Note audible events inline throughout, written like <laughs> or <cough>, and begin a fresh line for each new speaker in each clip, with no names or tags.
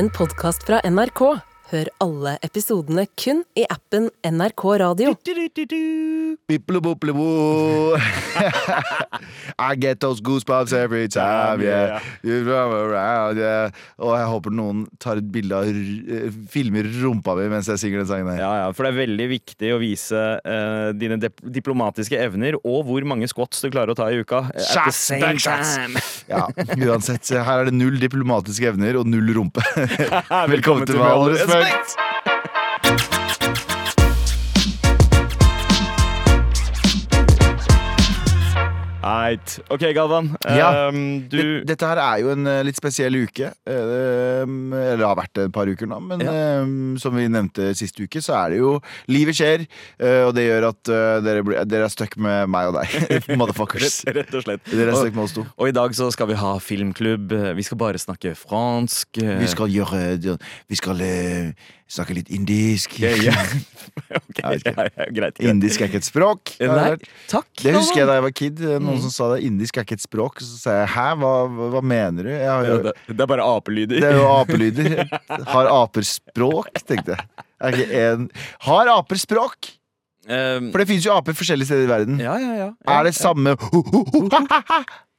en podkast fra NRK. Hør alle episodene kun i appen NRK Radio.
Bippele-boppele-boo. <laughs> I get those goosebumps every time, yeah. You run around, yeah. Og jeg håper noen tar et bilde av filmer rumpa mi mens jeg synger den sangen her.
Ja, ja, for det er veldig viktig å vise uh, dine diplomatiske evner og hvor mange squats du klarer å ta i uka. eh, at the
Shots,
same time. <laughs>
Ja, uansett, her er det null diplomatiske evner og null rumpe. <laughs> Velkommen til
Med
Med all
all
respekt.
Eit. Ok, Galvan.
Ja.
Um, du
Dette her er jo en eh, litt spesiell uke. Eh, Eller det har vært et par uker nå. Men
Ja.
um, som vi nevnte sist uke, så er det jo Livet skjer, eh, og det gjør at eh, dere, blir- dere er stuck med meg og deg. <laughs> <laughs> Motherfuckers.
Rett, rett og slett.
Dere er stuck med oss to.
og i dag så skal vi ha filmklubb. Vi skal bare snakke fransk.
Vi skal gjøre Vi skal snakke litt indisk.
Ja, ja. <laughs> Ok,
Jeg vet ikke.
ja, ja, greit. greit.
Indisk er ikke et språk.
Nei, takk.
Det husker jeg da jeg var kid. Noen
Mm.
som sa det. Indisk er ikke et språk. Så sa jeg hæ, hva, hva, mener du? Jeg har
Ja, det, det er bare apelyder.
det er jo apelyder. Har aper språk, tenkte jeg. Er ikke en Har aper språk?
Um,
For det finnes jo aper forskjellige steder i verden.
ja, ja, ja.
Er det samme <laughs>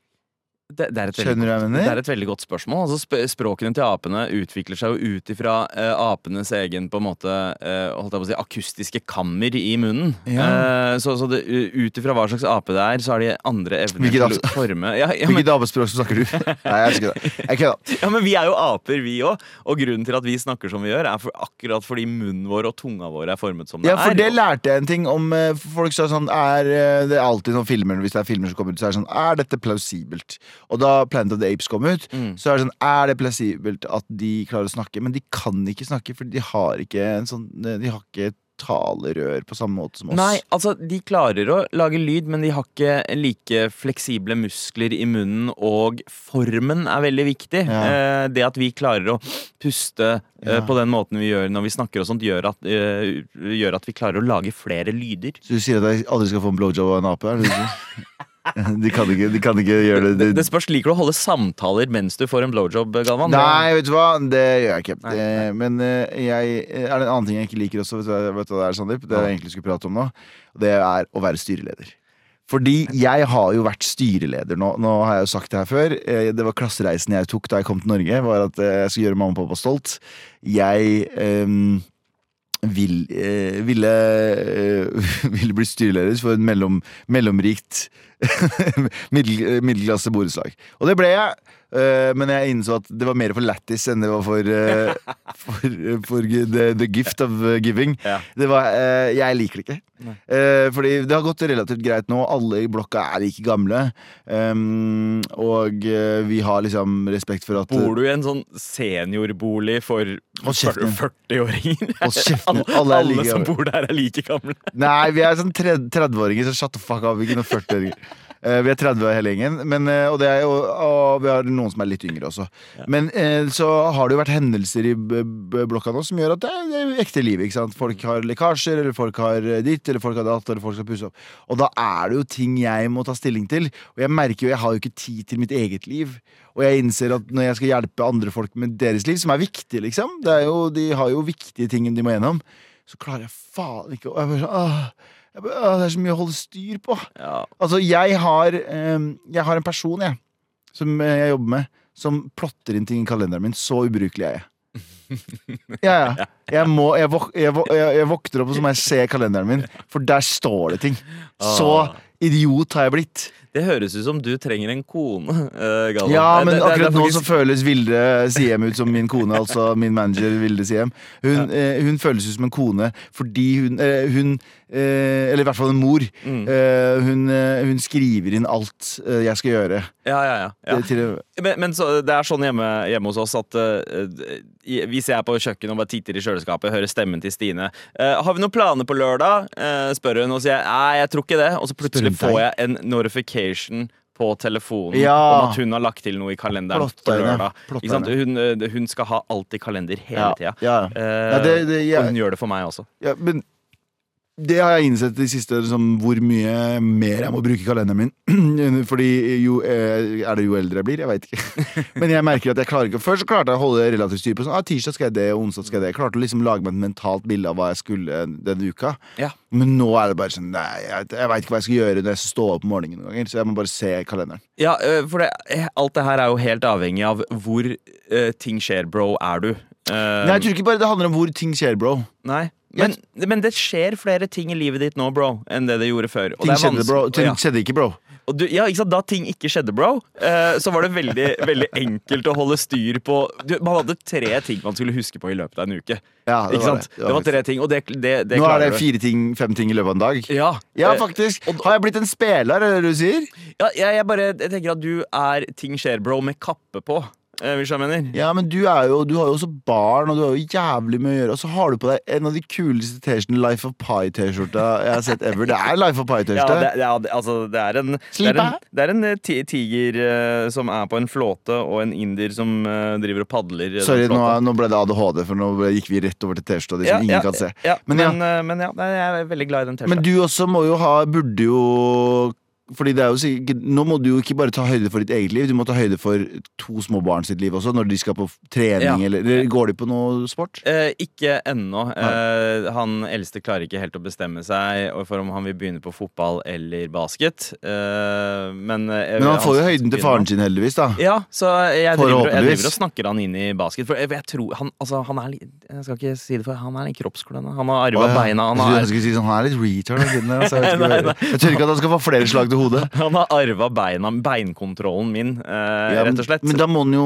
Det, det, er
Skjønner du hva jeg
det er et veldig godt spørsmål. Altså, sp språkene til apene utvikler seg jo ut ifra uh, apenes egen på en måte uh, holdt jeg på å si, akustiske kammer i munnen.
Ja.
Uh, så så det, ut ifra hva slags ape det er, så har de andre evner
Hvilket
til å forme ja, ja,
Hvilket apespråk snakker du? <laughs> Nei, jeg kødder.
ja, men vi er jo aper, vi òg. Og grunnen til at vi snakker som vi gjør, er for, akkurat fordi munnen vår og tunga vår er formet som det
Ja, for
er.
det lærte jeg en ting om Folk sa sånn er, Det er alltid sånn filmer Hvis det er filmer som kommer ut, så er det sånn Er dette plausibelt? Og da Planet of the Apes kom ut,
Mm.
så er det sånn Er det plassibelt at de klarer å snakke? Men de kan ikke snakke, for de har ikke en sånn De har ikke talerør på samme måte som oss.
Nei, altså de klarer å lage lyd, men de har ikke like fleksible muskler i munnen, og formen er veldig viktig.
Ja.
Eh, det at vi klarer å puste eh,
Ja.
på den måten vi gjør når vi snakker og sånt, gjør at, eh, gjør at vi klarer å lage flere lyder.
Så du sier at jeg aldri skal få en blowjob av en ape? Er det det? <laughs> de, kan ikke, de kan ikke gjøre det.
Det,
de
det spørs, Liker du å holde samtaler mens du får en blowjob, Galvan?
Nei, vet du hva? Det gjør jeg ikke.
Nei,
nei. men eh, jeg, er det en annen ting jeg ikke liker også? Vet du, hva- vet du hva det er, Sandeep? Det jeg egentlig skulle prate om nå. Det er å være styreleder. Fordi jeg har jo vært styreleder nå. Nå har jeg jo sagt det her før. Eh, Det var klassereisen jeg tok da jeg kom til Norge. Var at eh, jeg skulle gjøre mamma og pappa stolt. Jeg ehm, vil, eh, ville, eh, <laughs> ville bli styreleder for et mellom, mellomrikt <laughs> middel, middelklasse borettslag. Og det ble jeg. Eh, men jeg innså at det var mer for lættis enn det var for, uh, <laughs> for, for the, the gift of giving.
Ja.
Det var, jeg liker det ikke. Fordi det har gått relativt greit nå. Alle i blokka er like gamle. Um, og vi har liksom respekt for at
Bor du i en sånn seniorbolig for
Hold kjeften din.
40-åringer?
Hold kjeften din.
Alle,
Alle
alle som bor der, er like gamle.
Nei, vi er sånn 30-åringer, så shut the fuck up. Ikke noen 40-åringer. <laughs> Eh, vi er 30 år hele gjengen, men, eh, og, det er jo, og vi har noen som er litt yngre også. Men eh, så har det jo vært hendelser i blokka nå som gjør at det er, det er ekte liv. Folk har lekkasjer, eller folk har ditt, eller folk har datt, eller folk skal pusse opp. Og da er det jo ting jeg må ta stilling til. Og jeg merker jo, jeg har jo ikke tid til mitt eget liv. Og jeg innser at når jeg skal hjelpe andre folk med deres liv, som er viktig, liksom det er jo, De har jo viktige ting de må gjennom. Så klarer jeg faen ikke å Det er så mye å holde styr på.
Ja.
Altså, jeg har, eh, jeg har en person, jeg, som eh, jeg jobber med, som plotter inn ting i kalenderen min. Så ubrukelig er jeg. <laughs> Ja, ja. Jeg, må, jeg, vok, jeg, jeg, våkner opp og så må jeg se kalenderen min, for der står det ting. Så idiot har jeg blitt.
Det høres ut som du trenger en kone, uh, Galvan.
Ja, men
det- det er
akkurat nå så føles Vilde Siem ut som min kone, altså min manager Vilde Siem. Hun, eh, hun føles ut som en kone fordi hun, eh, hun eh, Eller i hvert fall en mor.
Mm.
Eh, hun, eh, hun skriver inn alt eh, jeg skal gjøre.
Ja, ja, ja. ja.
Eh, Til,
Men, men så, det er sånn hjemme, hjemme hos oss at eh, hvis jeg er på kjøkkenet og bare titter i kjøleskapet, hører stemmen til Stine eh, 'Har vi noen planer på lørdag?' Eh, spør hun, og sier jeg 'Nei, jeg tror ikke det'. Og så plutselig får jeg en notification på telefonen
Ja.
om at hun har lagt til noe i kalenderen på lørdag. Hun, eh, hun skal ha alt i kalender hele
ja,
tida.
ja. Uh,
og hun gjør det for meg også.
ja, men det har jeg innsett de siste, liksom, hvor mye mer jeg må bruke kalenderen min. <clears throat> Fordi jo, eh, Er det jo eldre jeg blir? Jeg veit ikke. <laughs> Men jeg merker at jeg klarer ikke Før så klarte jeg å holde relativt styr på sånn, ah, tirsdag skal jeg det, og onsdag skal jeg det. Jeg klarte å liksom lage meg et mentalt bilde av hva jeg skulle denne uka.
Ja.
Men nå er det bare sånn Nei, jeg, jeg veit ikke hva jeg skal gjøre når jeg står opp om morgenen noen ganger. Så jeg må bare se kalenderen.
Ja, for det, alt det her er jo helt avhengig av hvor uh, ting skjer, bro, er du. Uh,
Nei, jeg tror ikke bare det handler om hvor ting skjer, bro.
nei. Men, men det skjer flere ting i livet ditt nå, bro, enn det det gjorde før.
Ting
det
skjedde, bro. Ting
Ja.
skjedde ikke, bro.
Du, ja, ikke sant? Da ting ikke skjedde, bro, eh, så var det veldig, veldig enkelt å holde styr på du, Man hadde tre ting man skulle huske på i løpet av en uke.
Ja, det var
sant?
det.
Det var, tre ting, og det, det, det
Nå er det fire ting, fem ting i løpet av en dag.
Ja,
Ja,
eh,
faktisk.
og-
Har jeg blitt en speler, er det det du sier?
ja, jeg, jeg bare jeg tenker at du er ting skjer, bro, med kappe på. Eh, hvis hva jeg mener.
Ja, men du, jo, du har jo også barn, og du har jo jævlig mye å gjøre. Og så har du på deg en av de kuleste T-skjortene, Life of Pi-T-skjorta jeg har sett ever. Det er Life of <laughs>
Ja, det, ja, det, altså, det er en, det er en, det er en eh, tiger uh, som er på en flåte, og en inder som uh, driver og padler.
Sorry, nå, nå ble det ADHD, for nå gikk vi rett over til T-skjorta di,
Ja,
ingen
ja,
kan se. Men
men, eh, men ja, jeg er veldig glad i den T-skjorta.
Men du også må jo ha Burde jo fordi det er jo sikkert, Nå må du jo ikke bare ta høyde for ditt eget liv, du må ta høyde for to små barn sitt liv også, når de skal på trening,
Ja.
eller, eller går de på noe sport?
Eh, ikke ennå. Eh, han eldste klarer ikke helt å bestemme seg for om han vil begynne på fotball eller basket. Eh, men eh,
Men han får jo høyden til faren sin, heldigvis, da.
Ja, så jeg driver, jeg driver og snakker han inn i basket. For jeg, jeg tror han, altså, han er litt Jeg skal ikke si det, for han er litt kroppsklønete. Han har arva
oh, ja.
beina. Han har,
jeg skulle si sånn, han er litt retard. Altså, jeg, <laughs> ikke, jeg tør ikke at han skal få flere slag til hodet. <laughs>
han har arva beina, beinkontrollen min, eh,
Ja, men,
rett og slett.
men da må han jo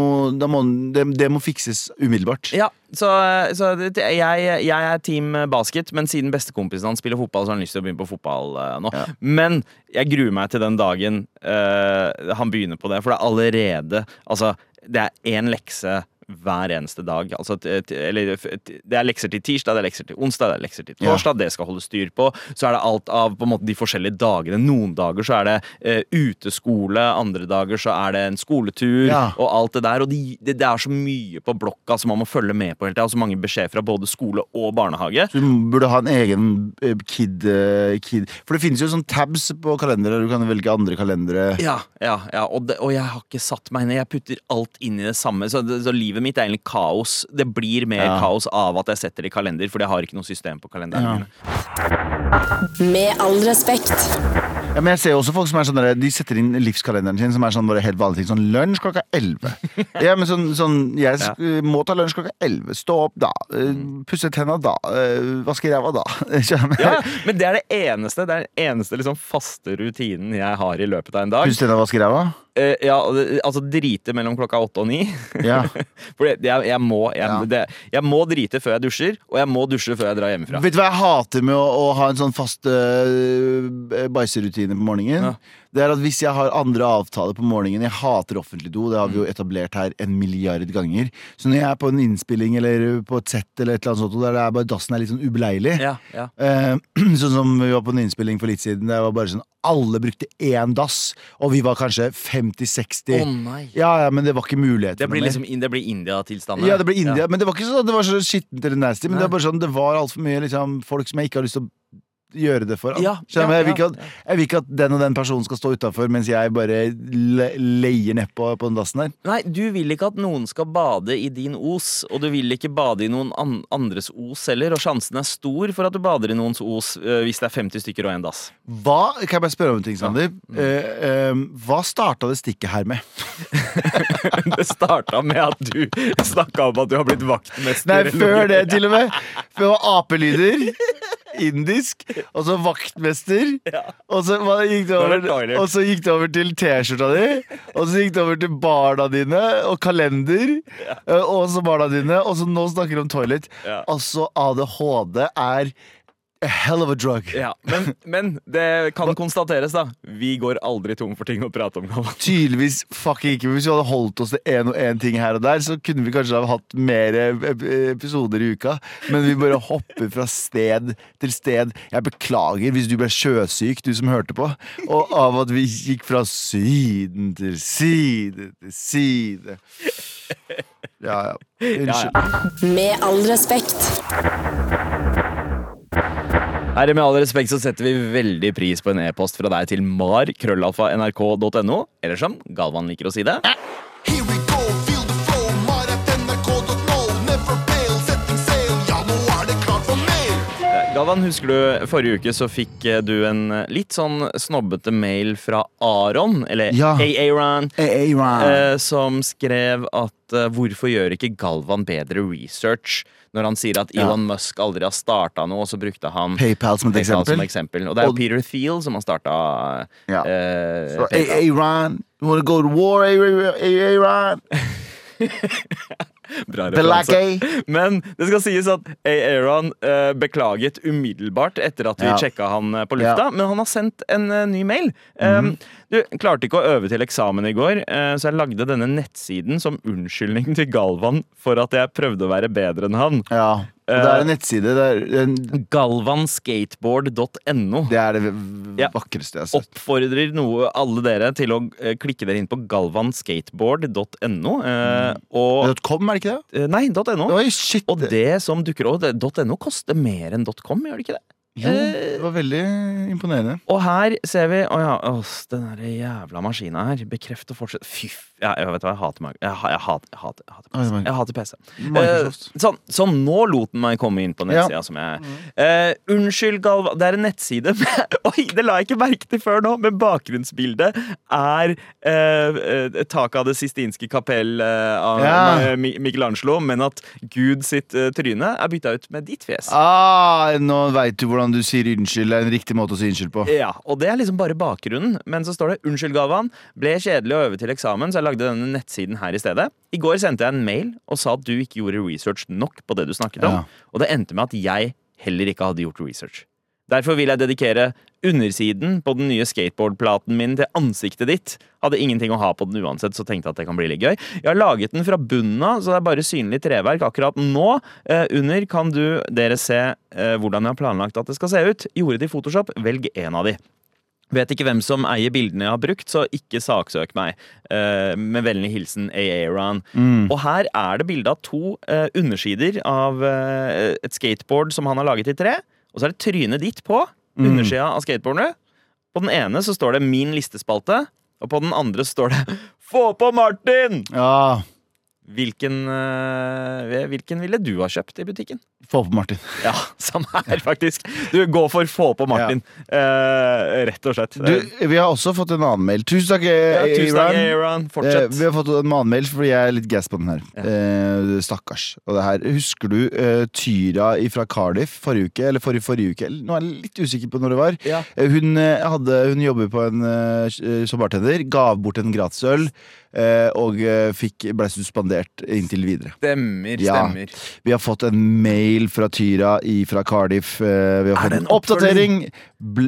må, det, det må fikses umiddelbart.
Ja, så, så jeg, jeg er team basket, men siden bestekompisen hans spiller fotball, så har han lyst til å begynne på fotball eh, nå.
Ja.
Men jeg gruer meg til den dagen eh, han begynner på det, for det er allerede Altså, det er én lekse hver eneste dag. Altså, eller, det er lekser til tirsdag, det er lekser til onsdag, det er lekser til torsdag. Det skal holde styr på. Så er det alt av på en måte, de forskjellige dagene. Noen dager så er det uh, uteskole, andre dager så er det en skoletur,
Ja.
og alt det der. Og de, det, det er så mye på blokka som man må følge med på hele tida. Så mange beskjeder fra både skole og barnehage.
Så du burde ha en egen eh, kid, eh, kid For det finnes jo sånn tabs på kalendere, du kan velge andre kalendere.
Ja, ja, ja. Og, det, og jeg har ikke satt meg ned. Jeg putter alt inn i det samme. Så, det, så livet mitt er egentlig kaos. Det blir mer
Ja.
kaos av at jeg setter det i kalender, for jeg har ikke noe system på kalenderen.
Ja.
Med all respekt.
Ja, men jeg ser også folk som er sånn der, De setter inn livskalenderen sin som er sånn bare helt vanlige ting. Sånn lunsj klokka 11. <laughs> Ja, men sånn, sånn Jeg ja. må ta lunsj klokka 11. Stå opp da. eh, Pusse tenna da. eh, Vaske ræva da. <laughs>
Ja, men det er det eneste Det er den eneste liksom faste rutinen jeg har i løpet av en dag.
Pusse tenna, vaske ræva?
Eh, ja, altså drite mellom klokka åtte og ni.
Ja. <laughs>
For jeg, jeg, jeg, må, jeg,
Ja.
det, jeg må drite før jeg dusjer, og jeg må dusje før jeg drar hjemmefra.
Vet du hva jeg hater med å, å ha en sånn fast uh, bæsjerutine på morgenen?
Ja.
Det er at Hvis jeg har andre avtaler på morgenen Jeg hater offentlig do, det har vi jo etablert her en milliard ganger. Så når jeg er på en innspilling eller på et sett, eller et eller annet sånt, der det er bare dassen er litt sånn ubeleilig
Ja, ja.
eh, <clears throat> Sånn som vi var på en innspilling for litt siden, det var bare sånn alle brukte én dass, og vi var kanskje 50-60.
Å nei.
Ja, ja, men det var ikke muligheter.
Det blir liksom det blir India-tilstander.
Ja, det ble India, men det var ikke sånn at det var så skittent eller nasty. Men
Nei.
det var bare sånn, det var altfor mye liksom, folk som jeg ikke har lyst til å gjøre det for.
Ja, ja,
jeg, vil at, jeg vil ikke at den og den personen skal stå utafor mens jeg bare le leier nedpå på den dassen der.
Nei, du vil ikke at noen skal bade i din os, og du vil ikke bade i noen an andres os heller, og sjansen er stor for at du bader i noens os øh, hvis det er 50 stykker og en dass.
Hva, kan jeg bare spørre om en ting, Sander?
Mm.
Uh, uh, hva starta det stikket her med? <laughs>
Det starta med at du snakka om at du har blitt vaktmester.
Nei, før det, til og med. Før apelyder. <laughs> Indisk. Og så vaktmester. Og så hva, gikk det
er
over, og så gikk det over til T-skjorta di. Og så gikk det over til barna dine og kalender. eh, Og så barna dine. Og så nå snakker vi om toilet.
Ja.
Altså, ADHD er a hell of a drug.
Ja, men, men det kan konstateres, da. Vi går aldri tom for ting å prate om.
Tydeligvis fucking ikke. Hvis vi hadde holdt oss til én og én ting her og der, så kunne vi kanskje ha hatt mer episoder i uka. Men vi bare hopper fra sted til sted. Jeg beklager hvis du ble sjøsyk, du som hørte på. Og av at vi gikk fra syden til side til side. Ja, ja. Unnskyld.
Med all respekt.
Her med all respekt så setter vi veldig pris på en e-post fra deg til mar krøllalfa nrk.no, eller som Galvan liker å si det.
Mer.
Galvan, husker du forrige uke så fikk eh, du en eh, litt sånn snobbete mail fra Aron, eller
Ja.
Aaron,
Hey,
eh, som skrev at eh, hvorfor gjør ikke Galvan bedre research når han sier at
Ja.
Elon Musk aldri har starta noe, og så brukte han
PayPal som et
PayPal som
eksempel.
eksempel. Og det er jo
Og-
Peter Thiel som har starta
Ja. uh,
so,
hey, hey, Ryan, you wanna go to war, Iran? <laughs>
Bra referanse. Men det skal sies at Aaron eh, beklaget umiddelbart etter at vi
Ja.
sjekka han eh, på lufta,
Ja.
men han har sendt en uh, ny mail. Um, du klarte ikke å øve til eksamen i går, uh, så jeg lagde denne nettsiden som unnskyldning til Galvan for at jeg prøvde å være bedre enn han.
Ja. Det er en nettside. Er, en-
Galvanskateboard.no.
det, er det vakreste jeg har sett.
Oppfordrer noe alle dere til å eh, klikke dere inn på galvanskateboard.no. Eh, og
.com, er det ikke det?
eh, Nei, .no.
Oi, shit.
Og det som dukker opp, .no koster mer enn .com, gjør det ikke det?
Jo, det var veldig imponerende.
Og her ser vi Å ja, åh, den der jævla maskina her. Bekreft og fortsett. Fy. Ja, jeg vet hva, jeg hater meg. Jeg, jeg, hater, jeg, hater, jeg, hater PC. Jeg hater PC. Eh, sånn, så nå lot den meg komme inn på nettsida som jeg eh, Unnskyld, Galva. Det er en nettside <laughs> Oi, det la jeg ikke merke til før nå, men bakgrunnsbildet er eh, eh, taket av det sistinske kapell eh, av
Ja.
Mi- Michelangelo, men at Gud sitt eh, tryne er bytta ut med ditt fjes.
Ah, nå veit du hvordan du sier unnskyld. Det er en riktig måte å si unnskyld på.
Ja, og det er liksom bare bakgrunnen. Men så står det 'Unnskyld, Galvan. Ble kjedelig å øve til eksamen, så jeg lagde denne nettsiden her i stedet'. I går sendte jeg en mail og sa at du ikke gjorde research nok på det du snakket om.
Ja.
Og det endte med at jeg heller ikke hadde gjort research. Derfor vil jeg dedikere undersiden på den nye skateboardplaten min til ansiktet ditt. Hadde ingenting å ha på den uansett, så tenkte jeg at det kan bli litt gøy. Jeg har laget den fra bunnen av, så det er bare synlig treverk akkurat nå. Eh, under kan du dere se eh, hvordan jeg har planlagt at det skal se ut. Gjorde det i Photoshop, velg en av de. Vet ikke hvem som eier bildene jeg har brukt, så ikke saksøk meg. Eh, med vennlig hilsen Aaron. Og her er det bilde av to eh, undersider av eh, et skateboard som han har laget i tre. Og så er det trynet ditt på undersida av skateboardet. På den ene så står det 'Min listespalte', og på den andre står det <laughs> 'Få på Martin'!
Ja,
Hvilken, eh, hvilken ville du ha kjøpt i butikken?
få på Martin. <laughs>
Ja, samme her, faktisk. Du, gå for få på Martin. Eh, rett og slett.
Du, vi har også fått en annen mail. Tusen takk,
ja,
eh,
tusen takk,
Aaron.
Aaron.
Eh, vi har fått en annen mail fordi jeg er litt gass på den her. Eh, stakkars. Og det her, Husker du eh, Tyra fra Cardiff forrige uke? Eller forrige, forrige uke? Nå er jeg litt usikker på når det var.
Ja.
Eh, hun, eh, hadde, hun jobber på en, eh, som bartender, Gav bort en gratisøl eh, og eh, fikk, ble suspendert inntil videre.
Stemmer,
Ja. Vi har fått en mail fra Tyra i, fra Cardiff. eh, Vi har fått
det
en oppdatering.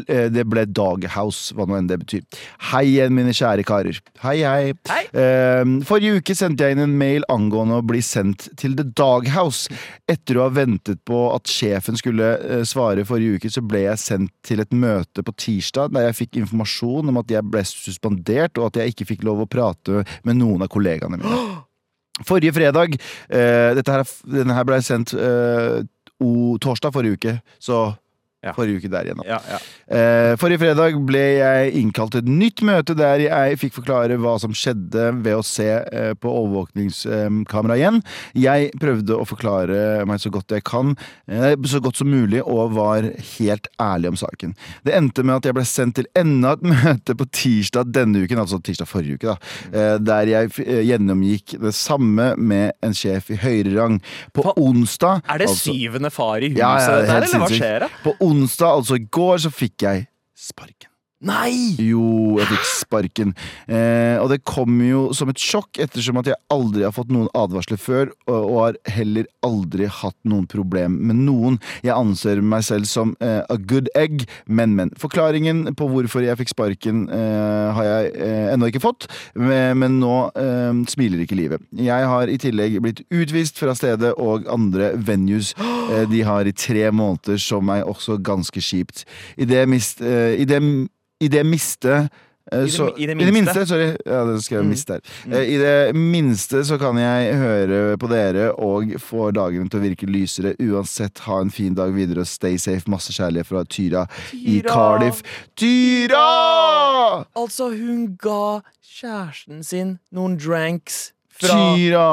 Eh, det ble Doghouse, hva nå enn det betyr. Hei igjen, mine kjære karer. Hei, hei.
Hei.
Eh, forrige uke sendte jeg inn en mail angående å bli sendt til The Doghouse. Etter å ha ventet på at sjefen skulle eh, svare forrige uke, så ble jeg sendt til et møte på tirsdag der jeg fikk informasjon om at jeg ble suspendert, og at jeg ikke fikk lov å prate med noen av kollegaene mine. Forrige fredag eh, dette her, Denne her ble sendt eh, o, torsdag forrige uke, så
Ja.
forrige uke der igjen.
Ja, ja.
Eh, forrige fredag ble jeg innkalt til et nytt møte der jeg fikk forklare hva som skjedde ved å se eh, på overvåkningskamera igjen. Jeg prøvde å forklare meg så godt jeg kan, eh, så godt som mulig, og var helt ærlig om saken. Det endte med at jeg ble sendt til enda et <laughs> møte på tirsdag denne uken, altså tirsdag forrige uke, da, eh, der jeg eh, gjennomgikk det samme med en sjef i høyere rang. På
på
onsdag
Er det
altså-
syvende far i huset,
Ja, helt
eller hva skjer da?
På onsdag, altså i går, så fikk jeg sparken.
Nei!
Jo, jeg fikk sparken. Eh, og det kom jo som et sjokk, ettersom at jeg aldri har fått noen advarsler før, og, og har heller aldri hatt noen problem med noen. Jeg anser meg selv som eh, a good egg, men, men. Forklaringen på hvorfor jeg fikk sparken, eh, har jeg eh, ennå ikke fått, men, men nå eh, smiler ikke livet. Jeg har i tillegg blitt utvist fra stedet, og andre venues eh, de har i tre måneder, som er også ganske kjipt. I det, mist, i det i det miste Eh,
det-
så-
i det
I det
minste.
sorry. Ja, det skrev
Mm.
miste her. Eh, I det minste så kan jeg høre på dere og få dagene til å virke lysere. Uansett, ha en fin dag videre og stay safe. Masse kjærlighet fra Tyra, i
Tyra!
Cardiff. Tyra!
Altså, hun ga kjæresten sin noen dranks fra
Tyra!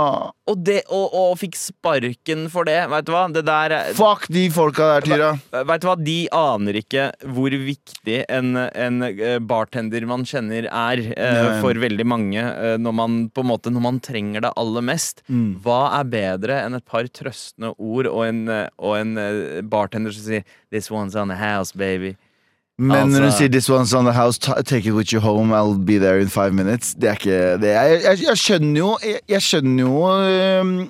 og, det, og, og fikk sparken for det. Vet du hva? Det der er-
Fuck de folka der, Tyra.
Vet du hva, De aner ikke hvor viktig en, en eh, bartender man kjenner er eh, for veldig mange eh, når man på en måte Når man trenger det aller mest.
Mm.
Hva er bedre enn et par trøstende ord og en, eh, og en bartender som sier 'This one's on the house, baby'?
Men når du
Altså-
sier 'this one's on the house', take it with you home, I'll be there in five minutes. Det er ikke det jeg, jeg, jeg skjønner jo Jeg, jeg skjønner jo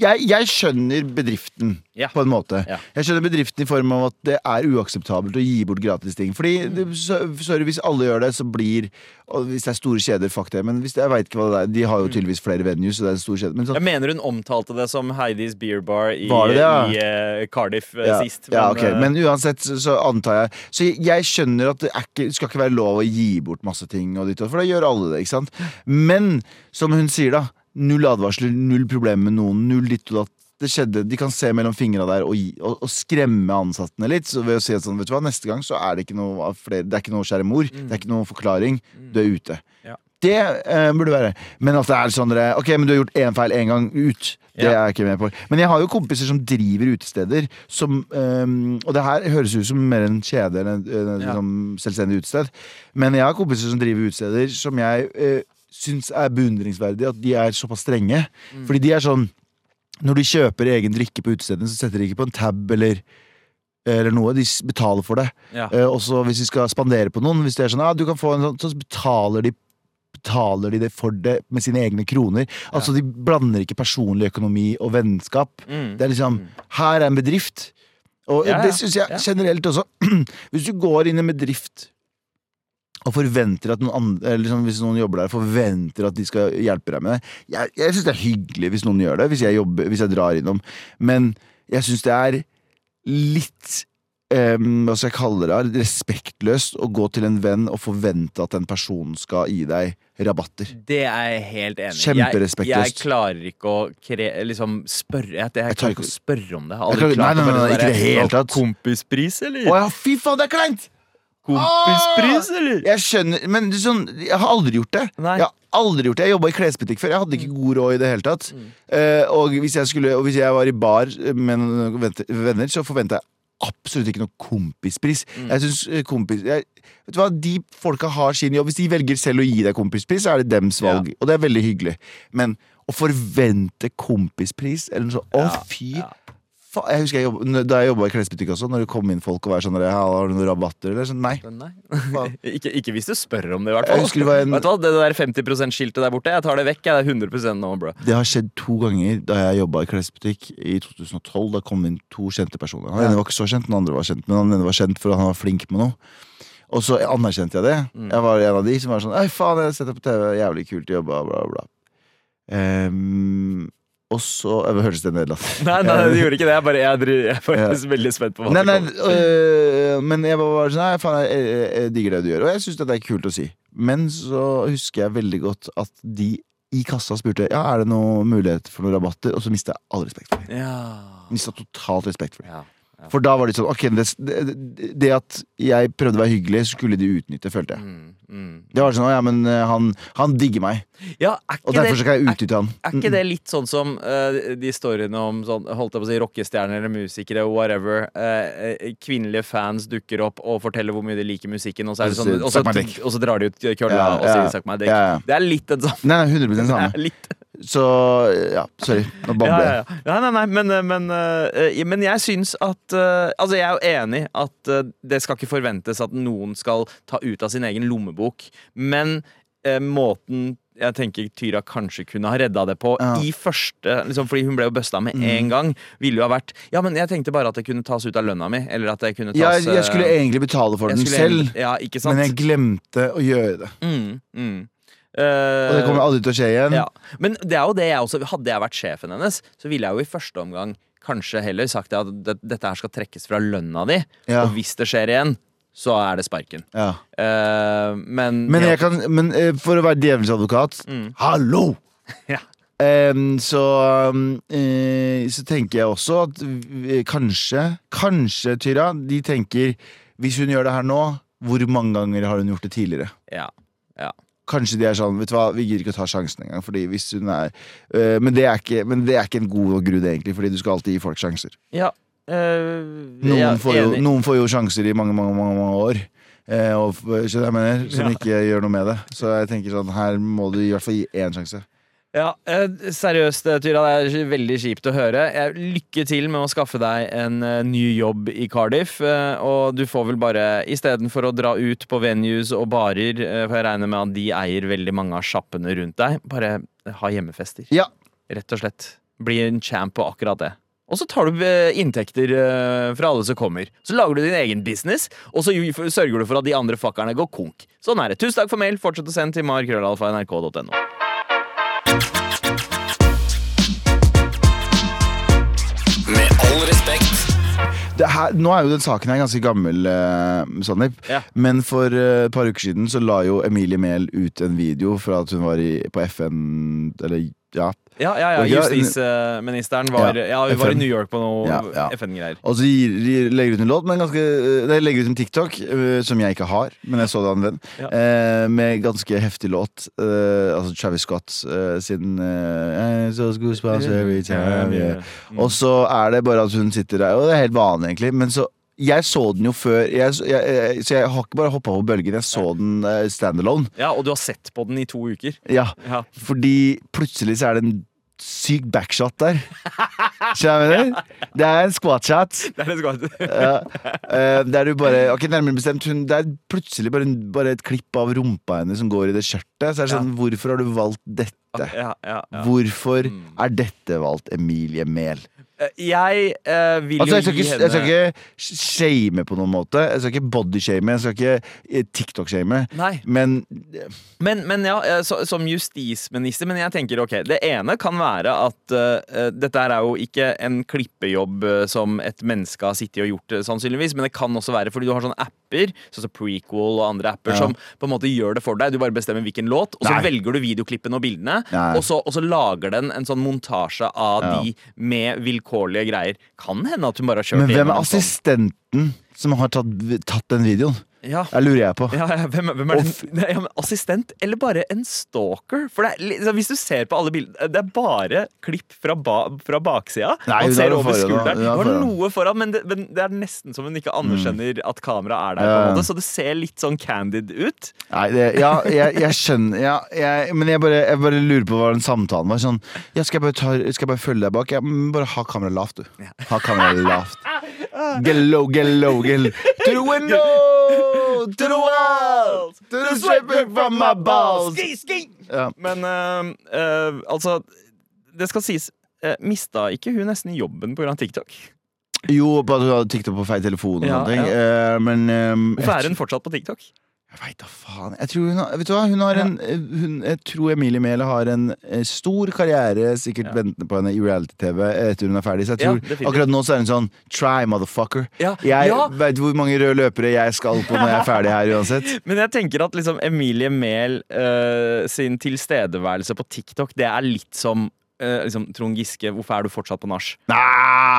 jeg, jeg skjønner bedriften,
Ja.
på en måte.
Ja.
Jeg skjønner bedriften i form av at det er uakseptabelt å gi bort gratis ting. Fordi,
Mm.
sorry, Hvis alle gjør det, så blir Og hvis det er store kjeder, fuck det. Men hvis det, jeg vet ikke hva det er De har jo tydeligvis flere venues, så det er en stor kjede. Men så,
Jeg mener hun omtalte det som Heidis Beer Bar i,
det ja?
i uh, Cardiff
ja,
sist.
ja, ok,
eh,
Men uansett så, så antar jeg Så jeg, jeg skjønner at det, ikke, skal ikke være lov å gi bort masse ting, og ditt, for da gjør alle det. ikke sant? Men som hun sier, da. Null advarsler, null problemer med noen. Null ditt og datt. Det skjedde, De kan se mellom fingra der og, og, og skremme ansattene litt. Så ved å si sånn, vet du hva, Neste gang så er det ikke noe flere, Det er ikke noe kjære mor. Det er ikke noe forklaring. Du er ute.
Ja.
Det eh, burde være. Men at det er sånn dere, Ok, men du har gjort én feil én gang ut. Det er jeg ikke med på. Men jeg har jo kompiser som driver utesteder. Som, um, og det her høres ut som mer en kjede enn et enn et
Ja.
liksom, selvstendig utested. Men jeg har kompiser som driver utesteder som jeg uh, syns er beundringsverdig at de er såpass strenge.
Mm.
Fordi de er sånn Når de kjøper egen drikke på utestedene, så setter de ikke på en tab eller eller noe, De betaler for det.
ja.
Eh, også hvis de skal spandere på noen, hvis det er sånn, ah, du kan få en sånn, så betaler de Betaler de det for det med sine egne kroner. Altså De blander ikke personlig økonomi og vennskap.
Mm.
Det er liksom Her er en bedrift. Og
Ja, ja.
det syns jeg generelt også. <clears throat> Hvis du går inn i en bedrift og forventer at noen andre liksom Hvis noen jobber der, forventer at de skal hjelpe deg med det. Jeg, jeg syns det er hyggelig hvis noen gjør det, hvis jeg, jobber, hvis jeg drar innom. Men jeg syns det er litt um, hva skal jeg kalle det, respektløst å gå til en venn og forvente at den personen skal gi deg rabatter.
Det er jeg helt enig i.
Kjemperespektløst.
Jeg, jeg klarer ikke å kre, liksom spørre Jeg, jeg,
Jeg
klarer
ikke-
å spørre om det. Jeg
Jeg
aldri
klarer-
klart
nei, nei, nei,
sånn
ikke det helt tatt.
Kompispris, eller?
Å ja, fy faen, det er kleint!
Kompispris, eller?
Jeg skjønner, men sånn, jeg har aldri gjort det.
Nei.
Jeg har aldri gjort det Jeg jobba i klesbutikk før. Jeg hadde ikke god råd i det hele tatt. Eh, og, hvis skulle, og hvis jeg var i bar med noen venner, så forventa jeg absolutt ikke noe kompispris. Jeg synes eh, kompis jeg, Vet du hva, De folka har sin jobb. Hvis de velger selv å gi deg kompispris, så er det dems valg. Og det er veldig hyggelig. Men å forvente kompispris eller noe sånt Å,
Ja,
fy
ja.
Jeg husker jeg jobbet, Da jeg jobba i klesbutikk også, når det kom inn folk og var sånn Har du noen rabatter? Eller sånn, nei.
Nei. <laughs> Ikke, ikke hvis du spør om det, i hvert fall.
husker det var en-
Vet du hva, Det der 50 %-skiltet der borte, jeg tar det vekk. Jeg. Er 100% nå, bro.
Det har skjedd to ganger da jeg jobba i klesbutikk i 2012. Da kom inn to kjente personer. Han ene var ikke så kjent, den andre var kjent. Men han ene var kjent for at han var flink med noe. Og så anerkjente jeg det.
Mm.
Jeg var en av de som var sånn Ei, faen, jeg har sett deg på TV, jævlig kult jobba, bla, bla. Ehm, og så Hørtes det nedlatende
Nei, nei, det gjorde ikke det. Jeg, bare, jeg, dri- jeg er
faktisk
veldig spent på hva
Nei,
det
nei,
kommer.
øh, men jeg var bare sånn Nei, faen, jeg, jeg, jeg digger det du gjør. Og jeg syns det er kult å si. Men så husker jeg veldig godt at de i kassa spurte Ja, er det noe mulighet for noen rabatter, og så mista jeg all respekt for dem.
Ja.
Mista totalt respekt for dem.
ja.
For da var det sånn Ok, det, det, det at jeg prøvde å være hyggelig, skulle de utnytte, følte jeg.
Mm, mm.
Det var sånn ja, men øh, han, han digger meg,
ja er,
og derfor skal jeg utnytte han.
er ikke det litt sånn som uh, de historiene om sånn, holdt jeg på å si, rockestjerner eller musikere, whatever. eh, eh, kvinnelige fans dukker opp og forteller hvor mye de liker musikken, og så, er det
Og så
sånn, og så, og så drar de ut kølla
Ja,
og sier dick'.
ja, ja.
Det er litt den samme.
Nei, nei, 100 <laughs>
Det
samme. Så ja, sorry. Nå <laughs> babler jeg.
ja, ja. ja, nei, nei, men, eh, men, uh, men jeg syns at uh, Altså, jeg er jo enig at uh, det skal ikke forventes at noen skal ta ut av sin egen lommebok, men måten jeg tenker Tyra kanskje kunne ha redda det på i første liksom, Fordi hun ble jo busta med en gang. Ville jo ha vært Ja, men jeg tenkte bare at det kunne tas ut av lønna mi. Eller at det kunne tas
Ja, jeg, skulle egentlig betale for den selv, men jeg glemte å gjøre det.
mm, mm.
Og det kommer aldri til å skje igjen.
Ja, Men det er jo det jeg også Hadde jeg vært sjefen hennes, så ville jeg jo i første omgang kanskje heller sagt at dette her skal trekkes fra lønna di.
Ja.
Og hvis det skjer igjen, så er det sparken.
Ja.
Uh, men
Men, kan, men uh, for å være djevelens advokat Hallo! <laughs>
Ja.
um, så, um, uh, så tenker jeg også at kanskje, kanskje, Tyra, de tenker Hvis hun gjør det her nå, hvor mange ganger har hun gjort det tidligere?
Ja. ja.
Kanskje de er sånn, vet du hva, vi gidder ikke å ta sjansen engang. Fordi hvis hun er øh, men, det er ikke, men det er ikke en god nok grunn, egentlig, fordi du skal alltid gi folk sjanser.
ja. øh,
Noen,
er
får jo, noen får jo sjanser i mange, mange, mange, mange år. Eh, og, skjønner jeg mener? Som
Ja.
ikke gjør noe med det. Så jeg tenker sånn, her må du i hvert fall gi én sjanse.
Ja, eh, Seriøst, eh, Tyra, det er veldig kjipt å høre. Lykke til med å skaffe deg en eh, ny jobb i Cardiff. eh, og du får vel bare, istedenfor å dra ut på venues og barer, eh, for jeg regner med at de eier veldig mange av sjappene rundt deg, bare ha hjemmefester.
Ja.
Rett og slett. Bli en champ på akkurat det. Og så tar du eh, inntekter eh, fra alle som kommer. Så lager du din egen business, og så sørger du for at de andre fuckerne går konk. Sånn er det. Tusen takk for mail. Fortsett å sende til markrøllalfa.nrk.no.
her, nå er jo den saken her ganske gammel, uh, Sandeep.
Ja.
Men for eh, et par uker siden så la jo Emilie Mehl ut en video fra at hun var i, på FN Eller ja.
Ja, ja, ja. Justisministeren var,
Ja,
var i New York på noe. FN-greier.
Og så legger ut en låt, men ganske eh, Nei, legger ut en TikTok, eh, som jeg ikke har, men jeg så det av en venn, eh, med ganske heftig låt. eh, altså Travis Scott eh, sin eh, so goosebumps every time, yeah.
Mm.
Og så er det bare at hun sitter der, og det er helt vanlig, egentlig. Men så jeg så den jo før, jeg, jeg, så jeg har ikke bare hoppa på bølgen. Jeg så den uh, standalone.
Ja, og du har sett på den i to uker.
Ja,
Ja.
fordi plutselig så er det en syk backshot der. <laughs> Skjønner du? Det er en squat-shot.
Det er en squat. <laughs>
Ja. uh, der du bare Ok, nærmere bestemt hun, Det er plutselig bare, en, bare et klipp av rumpa hennes som går i det skjørtet. Så er det sånn, Hvorfor har du valgt dette?
Ja, ja, ja.
Hvorfor
Mm.
er dette valgt Emilie Mehl?
Jeg eh, vil
Altså,
jo gi henne
jeg skal ikke shame på noen måte. Jeg skal ikke bodyshame. Jeg skal ikke eh, TikTok-shame. Men
men, men ja, eh, så, som justisminister Men jeg tenker ok, det ene kan være at uh, dette her er jo ikke en klippejobb som et menneske har sittet og gjort, sannsynligvis, men det kan også være fordi du har sånne apper, sånn som Prequel og andre apper,
Ja.
som på en måte gjør det for deg. Du bare bestemmer hvilken låt, og så
Nei.
velger du videoklippene og bildene, og så, og så lager den en sånn montasje av
Ja.
de med vilkårlige greier. Kan hende at hun bare har kjørt
Men hvem er
sånn.
assistenten som har tatt, tatt den videoen?
Ja.
Det lurer jeg på.
Ja, ja, hvem, hvem er den? assistent, eller bare en stalker? For det er, Hvis du ser på alle bildene, det er bare klipp fra, ba, fra baksida.
Nei,
Man ser over skulderen. Det var noe foran, men det, men det er nesten som hun ikke anerkjenner at kameraet er der. på en måte Så det ser litt sånn candid ut.
Nei, det, ja, jeg, jeg skjønner ja, jeg, Men jeg bare, jeg bare lurer på hva den samtalen var. Sånn, skal, jeg bare ta, skal jeg bare følge deg bak? Bare ha kameraet lavt, du. Ha kameraet lavt. <laughs> Gello, get low. To the window! To the wall! To the stripping from my balls!
Ski, ski!
Ja.
Men eh, eh, altså Det skal sies, uh, mista ikke hun nesten jobben pga. TikTok?
Jo, på at hun hadde TikTok på feil telefon og
Ja,
sånne ting.
ja.
Eh, men um,
Hvorfor er hun fortsatt på TikTok?
Jeg veit da faen. Jeg tror hun har, vet du hva? Hun har en, hun, jeg tror Emilie Mehl har en eh, stor karriere sikkert
Ja.
ventende på henne i reality-TV etter hun er ferdig. Så jeg
Ja,
tror
definitivt.
akkurat nå så er hun sånn Try, motherfucker.
Ja,
Jeg
ja.
vet hvor mange røde løpere jeg skal på når jeg er ferdig her uansett. <laughs>
Men jeg tenker at liksom Emilie Mehl eh, sin tilstedeværelse på TikTok, det er litt som eh, liksom, Trond Giske, hvorfor er du fortsatt på nach?
Nei!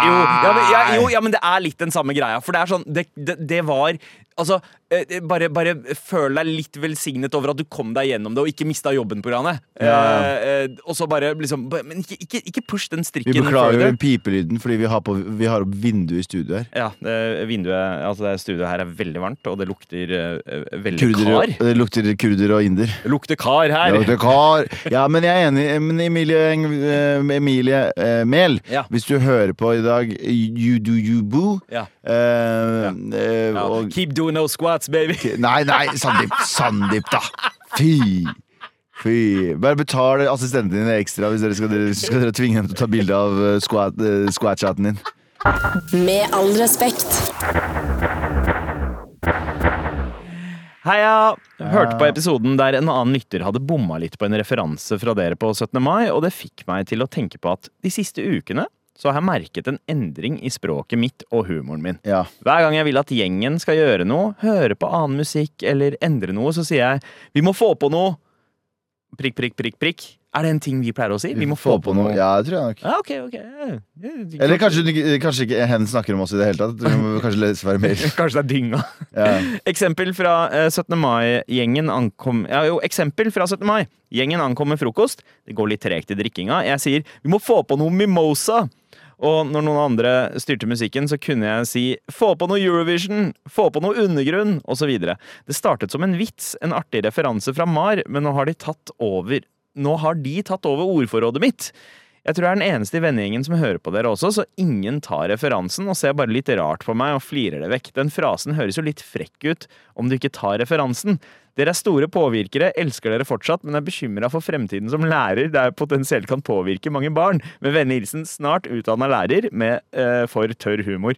Jo ja, men, ja, jo, ja, men det er litt den samme greia. For det er sånn Det, det, det var Altså, eh, bare, bare føl deg litt velsignet over at du kom deg gjennom det og ikke mista jobben pga. det.
Ja.
Eh, eh, og så bare liksom Men ikke, ikke, ikke push den strikken.
Vi beklager
further.
pipelyden fordi vi har, på, vi har opp vinduet i studio her.
Ja, det, vinduet Altså, det studioet her er veldig varmt, og det lukter eh, veldig
Kurder,
kar.
det lukter kurder og inder.
Det lukter kar her.
Det lukter kar. Ja, men jeg er enig. Men Emilie, eh, Emilie eh, Mehl,
Ja.
hvis du hører på i dag You do you boo.
Ja.
Eh, eh,
Ja.
og
Keep doing those squats, baby.
Nei, nei, Sandeep, Sandeep, da! Fy! Fy. Bare betal assistenten din ekstra hvis dere skal, skal dere tvinge dem til å ta bilde av eh, squat, uh, squat-chaten din.
Med all respekt.
Heia! Hørte på episoden der en annen lytter hadde bomma litt på en referanse fra dere på 17. mai, og det fikk meg til å tenke på at de siste ukene så har jeg merket en endring i språket mitt og humoren min.
Ja.
Hver gang jeg vil at gjengen skal gjøre noe, høre på annen musikk eller endre noe, så sier jeg vi må få på noe. Prikk, prikk, prikk, prikk. Er det en ting vi pleier å si? Vi må få på noe.
Ja, det tror jeg nok.
Ja, ok, ok. Ja.
Eller kanskje, kanskje ikke hen snakker om oss i det hele tatt. Du må kanskje lese være mer. <laughs>
Kanskje det er dynga.
Ja.
Eksempel fra eh, 17. mai-gjengen ankom Ja, jo, eksempel fra 17. mai. Gjengen ankom med frokost. Det går litt tregt i drikkinga. Jeg sier 'vi må få på noe mimosa'. Og når noen andre styrte musikken, så kunne jeg si 'få på noe Eurovision', 'få på noe undergrunn', osv. Det startet som en vits, en artig referanse fra Mar, men nå har de tatt over Nå har de tatt over ordforrådet mitt. Jeg tror jeg er den eneste i vennegjengen som hører på dere også, så ingen tar referansen og ser bare litt rart på meg og flirer det vekk. Den frasen høres jo litt frekk ut om du ikke tar referansen. Dere er store påvirkere, elsker dere fortsatt, men er bekymra for fremtiden som lærer der potensielt kan påvirke mange barn. Med vennlig hilsen snart utdanna lærer med uh, for tørr humor.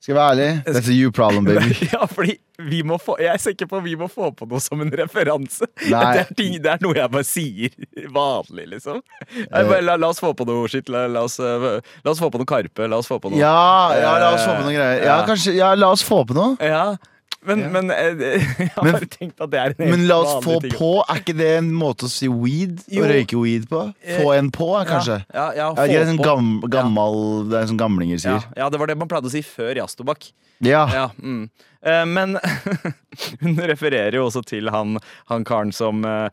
Skal jeg være ærlig? That's a you problem, baby. <laughs>
Ja, fordi vi må få Jeg er sikker på at vi må få på noe som en referanse.
Nei. <laughs>
Det er, ting, det er noe jeg bare sier <laughs> vanlig, liksom. Jeg bare, la, la oss få på noe shit. La, la, oss, eh, la oss få på noe Karpe. La oss få på noe
Ja, ja, la oss få på noe greier. Ja,
Ja.
kanskje, ja, la oss få på noe.
Ja, men, men eh, <laughs> jeg har bare tenkt at det er en
Men la oss få
ting.
på, er ikke det en måte å si weed?
Jo.
Å røyke weed på? Få en på, kanskje?
Ja, ja, ja,
Ja, det, er
sånn
gam, gammal, det er sånn gamlinger sier.
ja, det var det man pleide å si før jazztobakk.
Ja.
Ja, mm. Eh, men <laughs> hun refererer jo også til han, han karen som uh,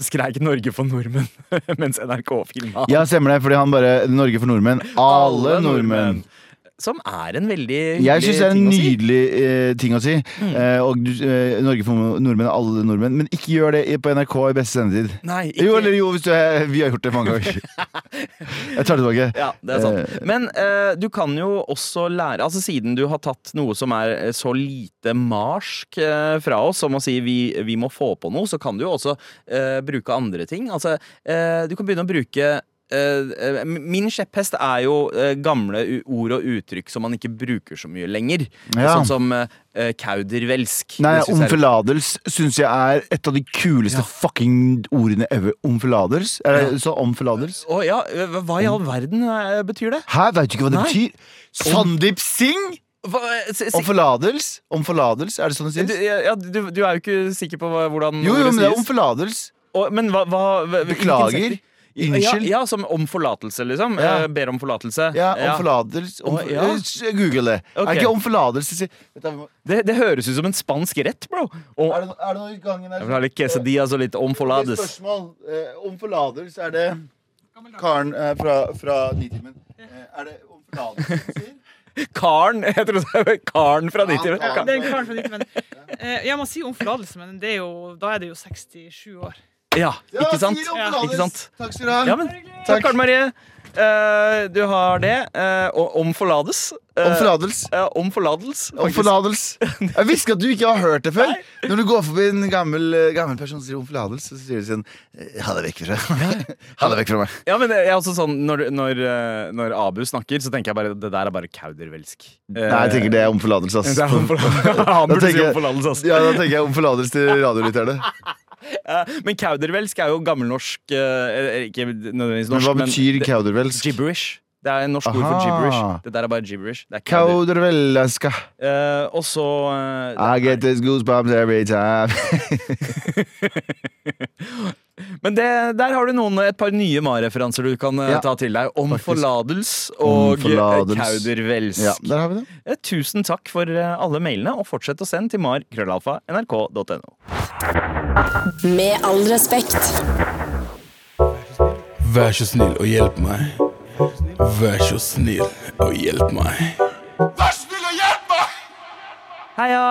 skreik 'Norge for nordmenn' <laughs> mens NRK filma.
ja, stemmer det. Fordi han bare Norge for nordmenn. Alle nordmenn.
Som er en veldig
Jeg syns det er en
nydelig si. Mm.
eh, ting å si. Eh, og eh, Norge for nordmenn, alle nordmenn. Men ikke gjør det på NRK i beste sendetid.
Nei, ikke
Jo, eller jo, hvis du er, vi har gjort det mange ganger. <laughs> Jeg tar det tilbake.
Ja, det er sant. Men eh, du kan jo også lære Altså Siden du har tatt noe som er eh, så lite marsk eh, fra oss, som å si vi, vi må få på noe, så kan du jo også eh, bruke andre ting. Altså, eh, du kan begynne å bruke eh, eh, Min kjepphest er jo eh, gamle ord og uttrykk som man ikke bruker så mye lenger.
Ja.
Sånn som eh, kaudervelsk.
Nei, Omfeladels syns jeg er et av de kuleste fucking ordene ever. Omfeladels? Er det så omfeladels?
Å ja, hva i all verden eh, betyr det?
Hæ, veit du ikke hva det
Nei.
betyr? Sandeep Singh!
Hva, s- s-
Omforlatels? Omforlatels, er det sånn det
du, ja, du, du er jo ikke sikker på hvordan
Jo, jo, men det er omforladels.
Og, men hva, hva
Beklager. Unnskyld.
Ja, ja, som om forlatelse, liksom.
Ja.
Eh, ber om forlatelse.
Ja, omforlatels. Om,
oh, ja.
eh, Google det.
Okay.
Er ikke omforlatels det sier-
Det, det høres ut som en spansk rett, bro. Og,
Er det, er det noe i gangen her?
jeg vil ha litt quesadillas og litt
om er. Spørsmål. Eh, omforlatels, er det karen eh, fra, fra Nitimen? Eh, er det omforlatels han sier? <laughs>
Karen! Jeg trodde det var karen fra
Ja,
90
karen.
Det er en karen fra ditt, men eh, Jeg må si om forlatelse, men det er jo, da er det jo 67 år.
Ja, ikke sant?
Ja.
Ikke sant?
Takk skal du ha.
Ja, men Takk, Karen Marie. Uh, du har det. Uh, om forlades. Eh,
Omforlatels.
Uh, om forlatels. om
Omforlatels. Jeg visste at du ikke har hørt det før. Når du går forbi en gammel, gammel person som sier om forladels så sier de sånn Ha det vekk fra <laughs> Ha det vekk fra meg.
Ja, men jeg er også sånn Når, når, når Abu snakker, så tenker jeg bare det der er bare kaudervelsk.
Nei, jeg tenker det er ass. <laughs>
Det er omforlatelse. <laughs> Han burde si
om
forladels ass.
Ja, da tenker jeg om forladels til radiolytterne. <laughs>
Eh, Men kaudervelsk er jo gammelnorsk eh, Ikke nødvendigvis
Men hva betyr kaudervelsk?
gibberish. Det er en norsk ord for
Aha.
gibberish. Det der er bare gibberish. Det er kauder.
Kaudervelska.
Uh, og så uh,
I get these goosebumps every time. <laughs> <laughs>
Men det, der har du noen, et par nye Ma-referanser du kan eh,
Ja,
ta til deg. Om
faktisk.
forladels og eh, kaudervelsk.
ja, der har vi det.
Eh, Tusen takk for alle mailene, og fortsett å sende til mar.krøllalfa.nrk.no.
Med all respekt.
Vær så snill og hjelp meg. Vær så snill og hjelp meg.
Vær så snill og hjelp meg!
Heia!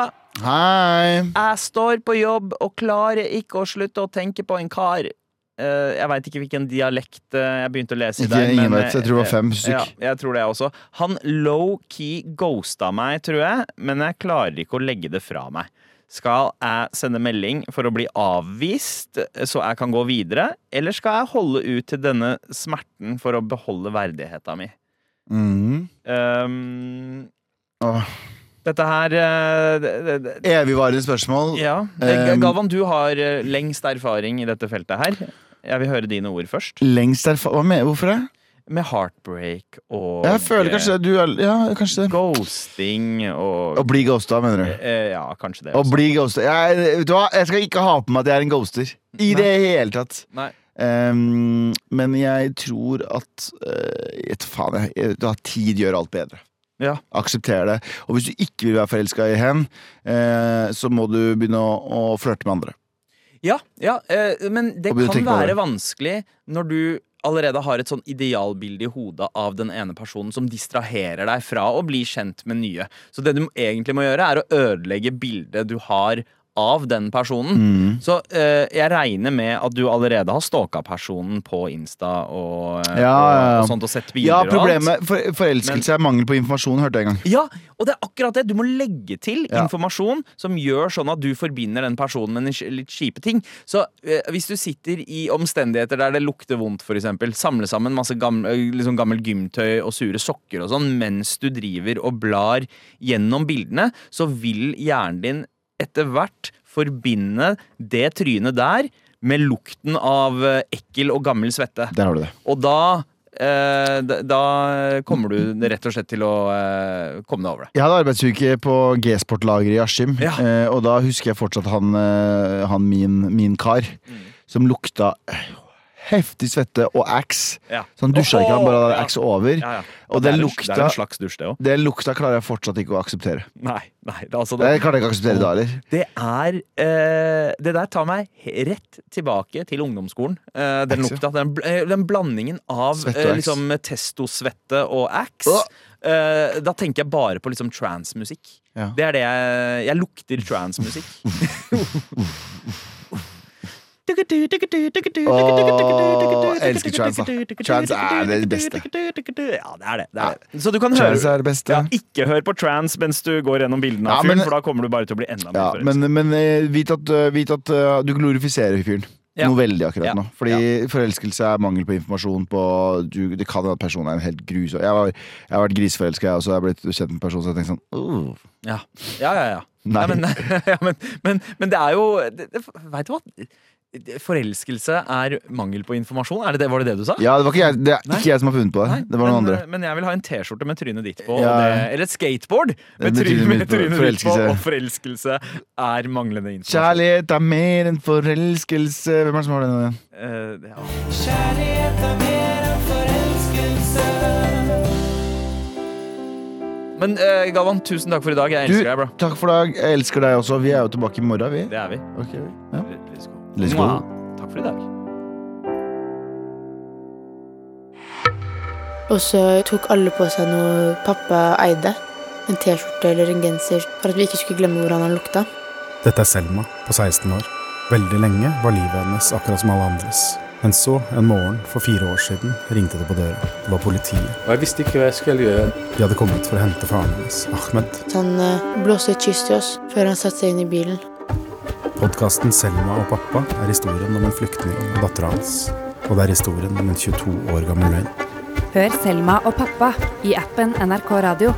Hei.
Jeg står på jobb og klarer ikke å slutte å tenke på en kar. Uh, jeg veit ikke hvilken dialekt uh, jeg begynte å lese i der.
ingen vet. Jeg tror det var fem
eh,
stykk.
Ja, jeg tror det også. Han low-key ghosta meg, tror jeg, men jeg klarer ikke å legge det fra meg. Skal jeg sende melding for å bli avvist, så jeg kan gå videre? Eller skal jeg holde ut til denne smerten for å beholde verdigheten min?
Mm.
Um,
Åh.
Dette her eh, det, det, det,
Evigvarende spørsmål.
Ja.
Um,
Galvan, du har eh, lengst erfaring i dette feltet her. Jeg vil høre dine ord først.
Lengst erfaring? Hvorfor det?
med heartbreak og
Jeg føler kanskje du er Ja, kanskje det.
ghosting og
Å bli ghosta, mener du?
eh, Ja, kanskje det.
Å bli ghosta. Jeg, vet du hva? jeg skal ikke ha på meg at jeg er en ghoster. I det hele tatt.
Nei.
Um, men jeg tror at uh, faen, jeg, jeg, Tid gjør alt bedre.
Ja.
Aksepter det. Og hvis du ikke vil være forelska i hen, eh, så må du begynne å, å flørte med andre.
Ja, ja eh, men det
Og begynne å
kan
tenke
være
det.
vanskelig når du allerede har et sånn idealbilde i hodet av den ene personen som distraherer deg fra å bli kjent med nye. Så det du egentlig må gjøre, er å ødelegge bildet du har av den personen.
Mm.
Så eh, jeg regner med at du allerede har stalka personen på Insta og, eh,
Ja,
og, og sånt og sett bilder
Ja,
og alt.
problemet for, Forelskelse er mangel på informasjon, hørte jeg en gang.
Ja, og det er akkurat det. Du må legge til
Ja.
informasjon som gjør sånn at du forbinder den personen med litt kjipe ting. Så eh, hvis du sitter i omstendigheter der det lukter vondt, for eksempel, samle sammen masse gamle, liksom gammel gymtøy og sure sokker og sånn mens du driver og blar gjennom bildene, så vil hjernen din etter hvert forbinde det trynet der med lukten av eh, ekkel og gammel svette.
Der har du det.
Og da eh, da- Da kommer du rett og slett til å eh, komme deg over det.
Jeg hadde arbeidsuke på G-Sport-lageret i Askim,
Ja.
eh, og da husker jeg fortsatt han, han min, min kar, som lukta heftig svette og ax.
Ja.
Så han dusja ikke, han bare hadde
Ja.
ax over.
Ja, ja.
Og
det,
den
er
lukta-
det er en slags dusj, det òg.
Den lukta klarer jeg fortsatt ikke å akseptere.
Nei, nei, det, altså,
Det
det,
klarte jeg ikke å akseptere da heller.
det er eh, Det der tar meg rett tilbake til ungdomsskolen. Eh, den lukta, den, eh, den blandingen av
og
eh, liksom testosvette og ax. Oh. Da tenker jeg bare på liksom transmusikk.
Ja.
Det er det jeg Jeg lukter transmusikk. <laughs> <laughs>
Åh, elsker trans, da. Trans er det beste.
Ja, det er det. det, er det. Så du kan høre
er det beste.
ja, Ikke hør på trans mens du går gjennom bildene av
Ja,
fyren, for da kommer du bare til å bli enda mer
Ja,
forelsket.
men, men eh, vit at, eh, vit at uh, du glorifiserer fyren.
Ja.
Noe veldig akkurat
Ja.
nå. Fordi forelskelse er mangel på informasjon på du, Det kan hende at personen er en helt grusom Jeg, var, jeg har vært griseforelska, jeg også. Jeg har blitt kjent med en person som jeg tenker sånn «Åh,
Ja, ja, ja. ja.
Nei.
Nei, men, <laughs> ja, men, men, men det er jo det, det, Vet du hva? Forelskelse er mangel på informasjon. Er det det, var det det du sa?
Ja, det var ikke jeg, det er
Nei.
ikke jeg som har funnet på det.
Nei,
Det var noen
men,
andre.
Men jeg vil ha en T-skjorte med trynet ditt på.
Ja.
Og det, eller et skateboard med,
Med
trynet, med trynet ditt på. Og forelskelse er manglende informasjon.
Kjærlighet er mer enn forelskelse Hvem er det som har den mer
enn forelskelse Men uh, Galvan, tusen takk for i dag. Jeg
Du,
elsker deg, bro.
takk for dag. Jeg elsker deg også. Vi er jo tilbake i morgen, vi.
Det er vi.
Okay. ja.
Mwah. Takk for i dag.
Og så tok alle på seg noe pappa eide. En T-skjorte eller en genser, for at vi ikke skulle glemme hvordan han lukta.
Dette er Selma på 16 år. Veldig lenge var livet hennes akkurat som alle andres. Men så, en morgen for fire år siden, ringte det på døra. Det var politiet.
Og jeg visste ikke hva jeg skulle gjøre.
De hadde kommet for å hente faren hennes, Ahmed.
Så han eh, blåste et kyss til oss før han satte seg inn i bilen.
Podkasten Selma og pappa er historien om en flyktning og dattera hans. Og det er historien om en 22 år gammel løgn.
Hør Selma og pappa i appen NRK Radio.